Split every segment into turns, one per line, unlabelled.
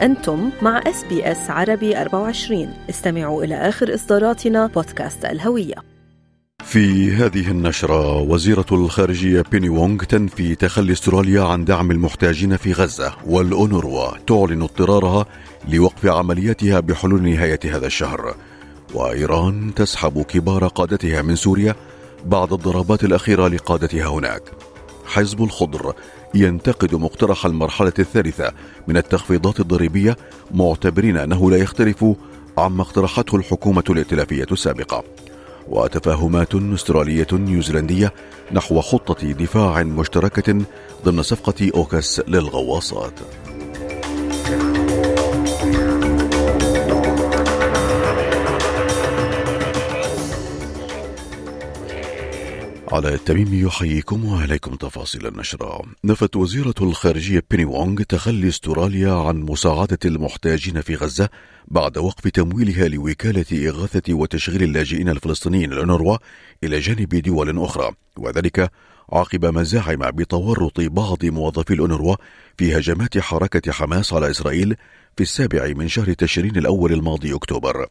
أنتم مع SBS عربي 24 استمعوا إلى آخر إصداراتنا بودكاست الهوية.
في هذه النشرة وزيرة الخارجية بيني وونغ تنفي تخلي استراليا عن دعم المحتاجين في غزة والأونروا تعلن اضطرارها لوقف عملياتها بحلول نهاية هذا الشهر. وإيران تسحب كبار قادتها من سوريا بعد الضربات الأخيرة لقادتها هناك. حزب الخضر ينتقد مقترح المرحلة الثالثة من التخفيضات الضريبية معتبرين أنه لا يختلف عما اقترحته الحكومة الائتلافية السابقة وتفاهمات أسترالية نيوزيلندية نحو خطة دفاع مشتركة ضمن صفقة أوكس للغواصات. على التميم يحييكم وعليكم تفاصيل النشرة. نفت وزيرة الخارجية بيني وونغ تخلي استراليا عن مساعدة المحتاجين في غزة بعد وقف تمويلها لوكالة إغاثة وتشغيل اللاجئين الفلسطينيين الأونروا إلى جانب دول أخرى. وذلك عقب مزاعم بتورط بعض موظفي الأونروا في هجمات حركة حماس على إسرائيل في السابع من شهر تشرين الأول الماضي أكتوبر.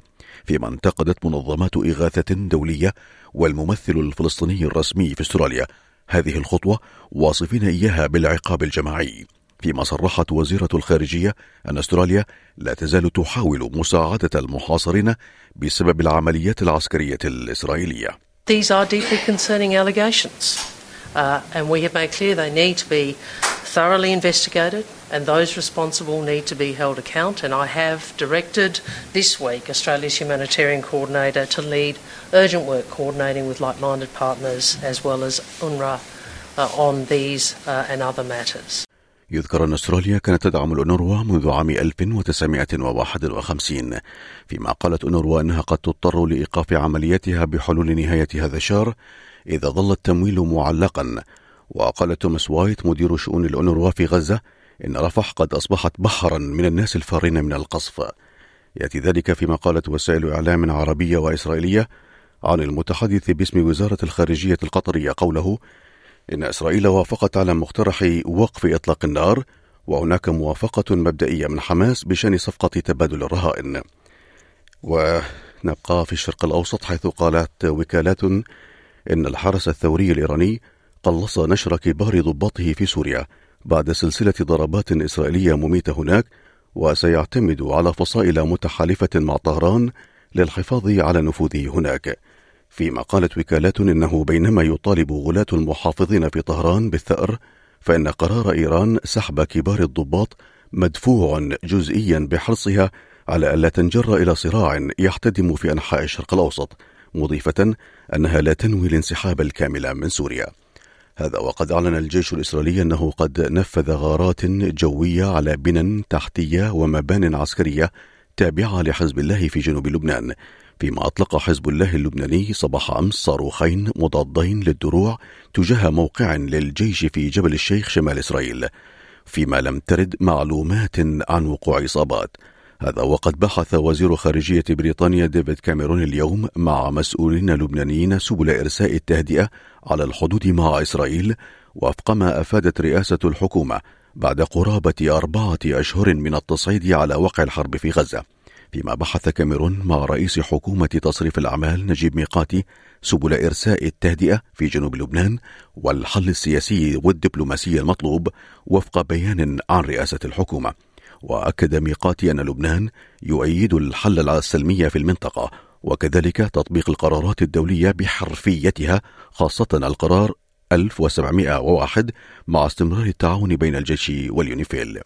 فيما انتقدت منظمات إغاثة دولية والممثل الفلسطيني الرسمي في أستراليا هذه الخطوة واصفين إياها بالعقاب الجماعي فيما صرحت وزيرة الخارجية أن أستراليا لا تزال تحاول مساعدة المحاصرين بسبب العمليات العسكرية الإسرائيلية.
These are deeply concerning allegations, uh, and we have made clear they need to be thoroughly investigated and those responsible need to be held account. And I have directed this week Australia's humanitarian coordinator to lead urgent work coordinating with like minded partners as well as UNRWA uh, on these uh, and other matters.
يذكر أن أستراليا كانت تدعم الأونروا منذ عام 1951 فيما قالت أونروا أنها قد تضطر لإيقاف عملياتها بحلول نهاية هذا الشهر إذا ظل التمويل معلقا وقال توماس وايت مدير شؤون الأونروا في غزة إن رفح قد أصبحت بحرا من الناس الفارين من القصف. يأتي ذلك فيما قالت وسائل إعلام عربية وإسرائيلية عن المتحدث باسم وزارة الخارجية القطرية قوله إن إسرائيل وافقت على مقترح وقف إطلاق النار وهناك موافقة مبدئية من حماس بشأن صفقة تبادل الرهائن. ونبقى في الشرق الأوسط حيث قالت وكالات إن الحرس الثوري الإيراني قلص نشر كبار ضباطه في سوريا. بعد سلسلة ضربات إسرائيلية مميتة هناك وسيعتمد على فصائل متحالفة مع طهران للحفاظ على نفوذه هناك. فيما قالت وكالات إنه بينما يطالب غلاة المحافظين في طهران بالثأر فإن قرار إيران سحب كبار الضباط مدفوع جزئيا بحرصها على ألا تنجر إلى صراع يحتدم في أنحاء الشرق الأوسط مضيفة أنها لا تنوي الانسحاب الكامل من سوريا. هذا وقد أعلن الجيش الإسرائيلي أنه قد نفذ غارات جوية على بنى تحتية ومبان عسكرية تابعة لحزب الله في جنوب لبنان. فيما أطلق حزب الله اللبناني صباح أمس صاروخين مضادين للدروع تجاه موقع للجيش في جبل الشيخ شمال إسرائيل. فيما لم ترد معلومات عن وقوع إصابات. هذا وقد بحث وزير خارجية بريطانيا ديفيد كاميرون اليوم مع مسؤولين لبنانيين سبل إرساء التهدئة على الحدود مع إسرائيل وفق ما أفادت رئاسة الحكومة بعد قرابة أربعة أشهر من التصعيد على وقع الحرب في غزة. فيما بحث كاميرون مع رئيس حكومة تصريف الأعمال نجيب ميقاتي سبل إرساء التهدئة في جنوب لبنان والحل السياسي والدبلوماسي المطلوب وفق بيان عن رئاسة الحكومة. وأكد ميقاتي أن لبنان يؤيد الحل السلمي في المنطقة وكذلك تطبيق القرارات الدولية بحرفيتها خاصة القرار 1701 مع استمرار التعاون بين الجيش واليونيفيل.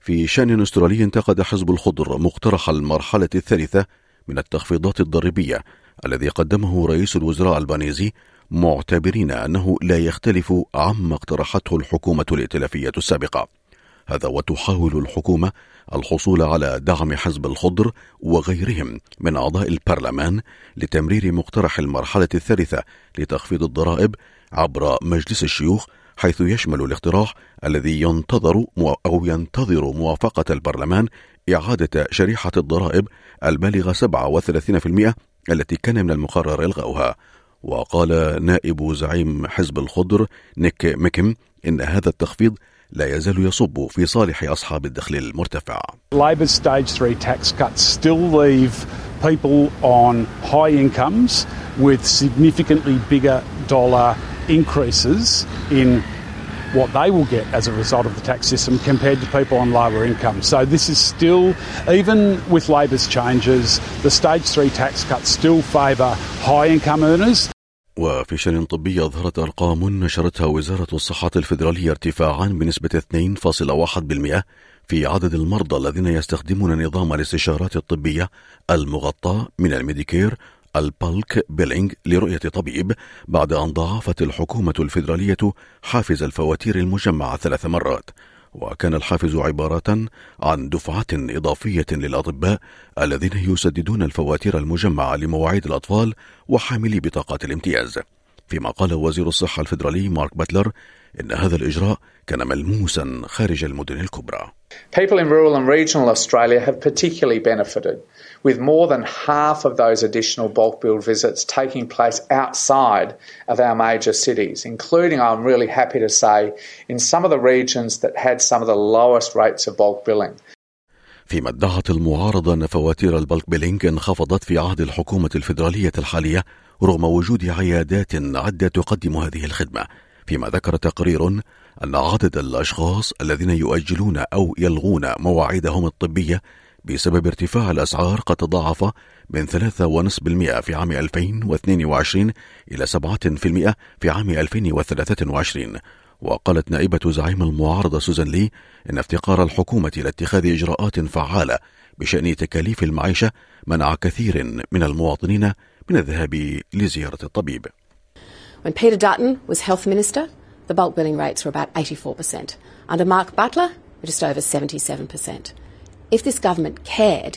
في شأن أسترالي انتقد حزب الخضر مقترح المرحلة الثالثة من التخفيضات الضريبية الذي قدمه رئيس الوزراء البانيزي معتبرين أنه لا يختلف عما اقترحته الحكومة الائتلافية السابقة. هذا وتحاول الحكومة الحصول على دعم حزب الخضر وغيرهم من أعضاء البرلمان لتمرير مقترح المرحلة الثالثة لتخفيض الضرائب عبر مجلس الشيوخ حيث يشمل الاقتراح الذي ينتظر أو ينتظر موافقة البرلمان إعادة شريحة الضرائب البالغة 37% التي كان من المقرر إلغاؤها. وقال نائب زعيم حزب الخضر نيك ميكم إن هذا التخفيض لا يزال يصب في صالح أصحاب الدخل المرتفع.
Labor's stage 3 tax cuts still leave people on high incomes with significantly bigger dollar increases in what they will get as a result of the tax system compared to people on lower incomes. So this is still, even with Labor's changes, the stage three tax cuts still favour high income earners.
وفي شأن طبي أظهرت أرقام نشرتها وزارة الصحة الفيدرالية ارتفاعا بنسبة 2.1% في عدد المرضى الذين يستخدمون نظام الاستشارات الطبية المغطى من ال Medicare ال bulk billing لرؤية طبيب بعد أن ضاعفت الحكومة الفيدرالية حافز الفواتير المجمعة ثلاث مرات. وكان الحافز عبارة عن دفعة إضافية للأطباء الذين يسددون الفواتير المجمعة لمواعيد الأطفال وحاملي بطاقات الامتياز. فيما قال وزير الصحة الفيدرالي مارك باتلر إن هذا الإجراء كان ملموسا خارج المدن الكبرى.
People in rural and regional Australia have particularly benefited, with more than half of those additional bulk bill visits taking place outside of our major cities, including, I'm really happy to say, in some of the regions that had some of the lowest rates of bulk billing.
فيما ادعت المعارضة أن فواتير ال bulk billing انخفضت في عهد الحكومة الفيدرالية الحالية رغم وجود عيادات عدة تقدم هذه الخدمة فيما ذكر تقرير أن عدد الأشخاص الذين يؤجلون أو يلغون مواعيدهم الطبية بسبب ارتفاع الأسعار قد تضاعف من 3.5% في عام 2022 إلى 7% في عام 2023 وقالت نائبة زعيم المعارضة سوزان لي إن افتقار الحكومة إلى اتخاذ إجراءات فعالة بشأن تكاليف المعيشة منع كثير من المواطنين من الذهاب لزيارة الطبيب.
When Peter Dutton was health minister, the bulk billing rates were about 84%. Under Mark Butler, just over 77%. If this government cared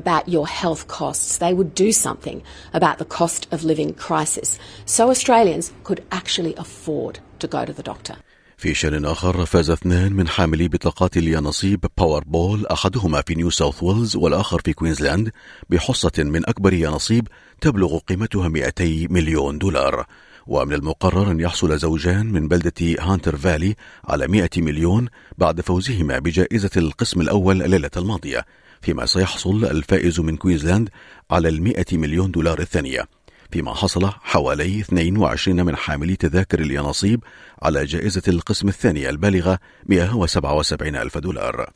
about your health costs, they would do something about the cost of living crisis so Australians could actually afford to go to the doctor.
في شأن آخر فاز اثنان من حاملي بطاقات اليانصيب Powerball أحدهما في نيو ساوث ويلز والآخر في كوينزلاند بحصة من أكبر يانصيب تبلغ قيمتها 200 مليون دولار ومن المقرر أن يحصل زوجان من بلدة هانتر فالي على 100 مليون بعد فوزهما بجائزة القسم الأول الليلة الماضية فيما سيحصل الفائز من كوينزلاند على المئة مليون دولار الثانية فيما حصل حوالي 22 من حاملي تذاكر اليانصيب على جائزة القسم الثاني البالغة 177 ألف دولار.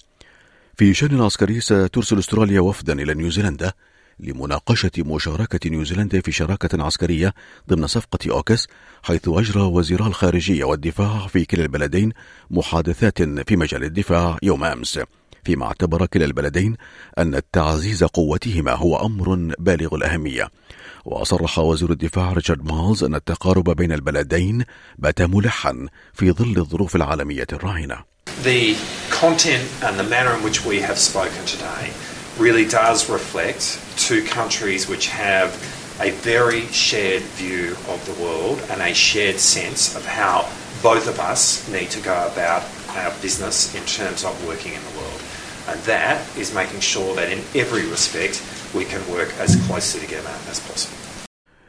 في شأن عسكري سترسل أستراليا وفدا إلى نيوزيلندا لمناقشة مشاركة نيوزيلندا في شراكة عسكرية ضمن صفقة أوكوس حيث أجرى وزيرا الخارجية والدفاع في كلا البلدين محادثات في مجال الدفاع يوم أمس. فيما اعتبر كلا البلدين أن تعزيز قوتهما هو أمر بالغ الأهمية. وصرح وزير الدفاع ريتشارد مالز أن التقارب بين البلدين بات ملحا في ظل الظروف العالمية الراهنة.
The content and the manner in which we have spoken today really does reflect two countries which have a very shared view of the world and a shared sense of how both of us need to go about our business in terms of working in the world. And that is making sure that in every respect we can work as closely together as possible.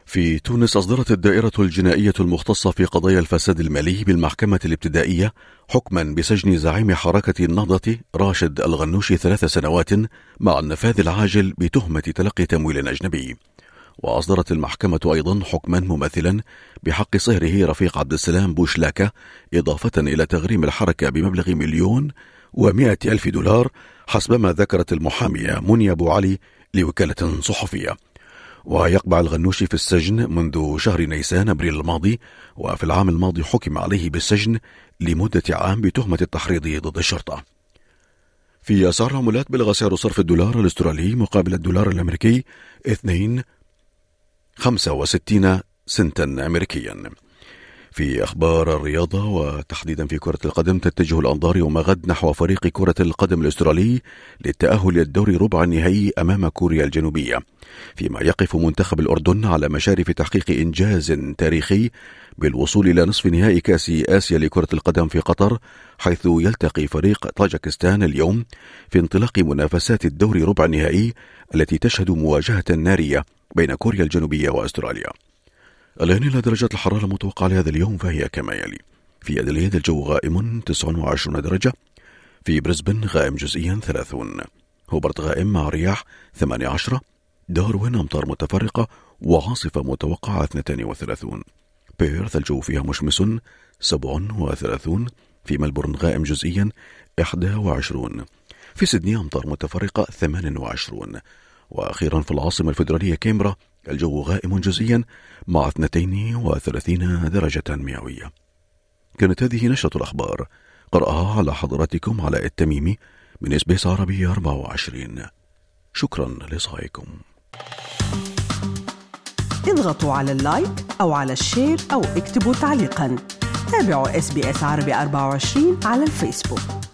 في تونس أصدرت الدائرة الجنائية المختصة في قضايا الفساد المالي بالمحكمة الابتدائية حكما بسجن زعيم حركة النهضة راشد الغنوشي ثلاث سنوات مع النفاذ العاجل بتهمة تلقي تمويل أجنبي. وأصدرت المحكمة أيضا حكما مماثلا بحق صهره رفيق عبد السلام بوشلاكة إضافة إلى تغريم الحركة بمبلغ مليون ومائة ألف دولار حسب ما ذكرت المحامية منيا أبو علي لوكالة صحفية. ويقبع الغنوشي في السجن منذ شهر نيسان أبريل الماضي وفي العام الماضي حكم عليه بالسجن لمدة عام بتهمة التحريض ضد الشرطة. في أسعار العملات بلغ سعر صرف الدولار الأسترالي مقابل الدولار الأمريكي 2 65 سنتا أمريكيا. في أخبار الرياضة وتحديدا في كرة القدم تتجه الأنظار يوم غد نحو فريق كرة القدم الأسترالي للتأهل للدور ربع النهائي أمام كوريا الجنوبية. فيما يقف منتخب الأردن على مشارف تحقيق إنجاز تاريخي بالوصول إلى نصف نهائي كأس آسيا لكرة القدم في قطر حيث يلتقي فريق طاجكستان اليوم في انطلاق منافسات الدور ربع النهائي التي تشهد مواجهة نارية بين كوريا الجنوبية وأستراليا. الآن إلى درجات الحرارة المتوقعة لهذا اليوم فهي كما يلي في أدليد الجو غائم 29 درجة. في بريسبن غائم جزئيا 30 هوبرت غائم مع رياح 18 داروين أمطار متفرقة وعاصفة متوقعة 32 بيرث الجو فيها مشمس 37 في ملبورن غائم جزئيا 21 في سيدني أمطار متفرقة 28 وأخيرا في العاصمة الفيدرالية كامبرا الجو غائم جزئيا مع 32 درجة مئوية. كانت هذه نشرة الأخبار قرأها على حضراتكم علاء التميمي من إسبيس عربي 24 شكرا لصائكم
اضغطوا على ال like أو على ال share أو اكتبوا تعليقا. تابعوا SBS عربي 24 على الفيسبوك.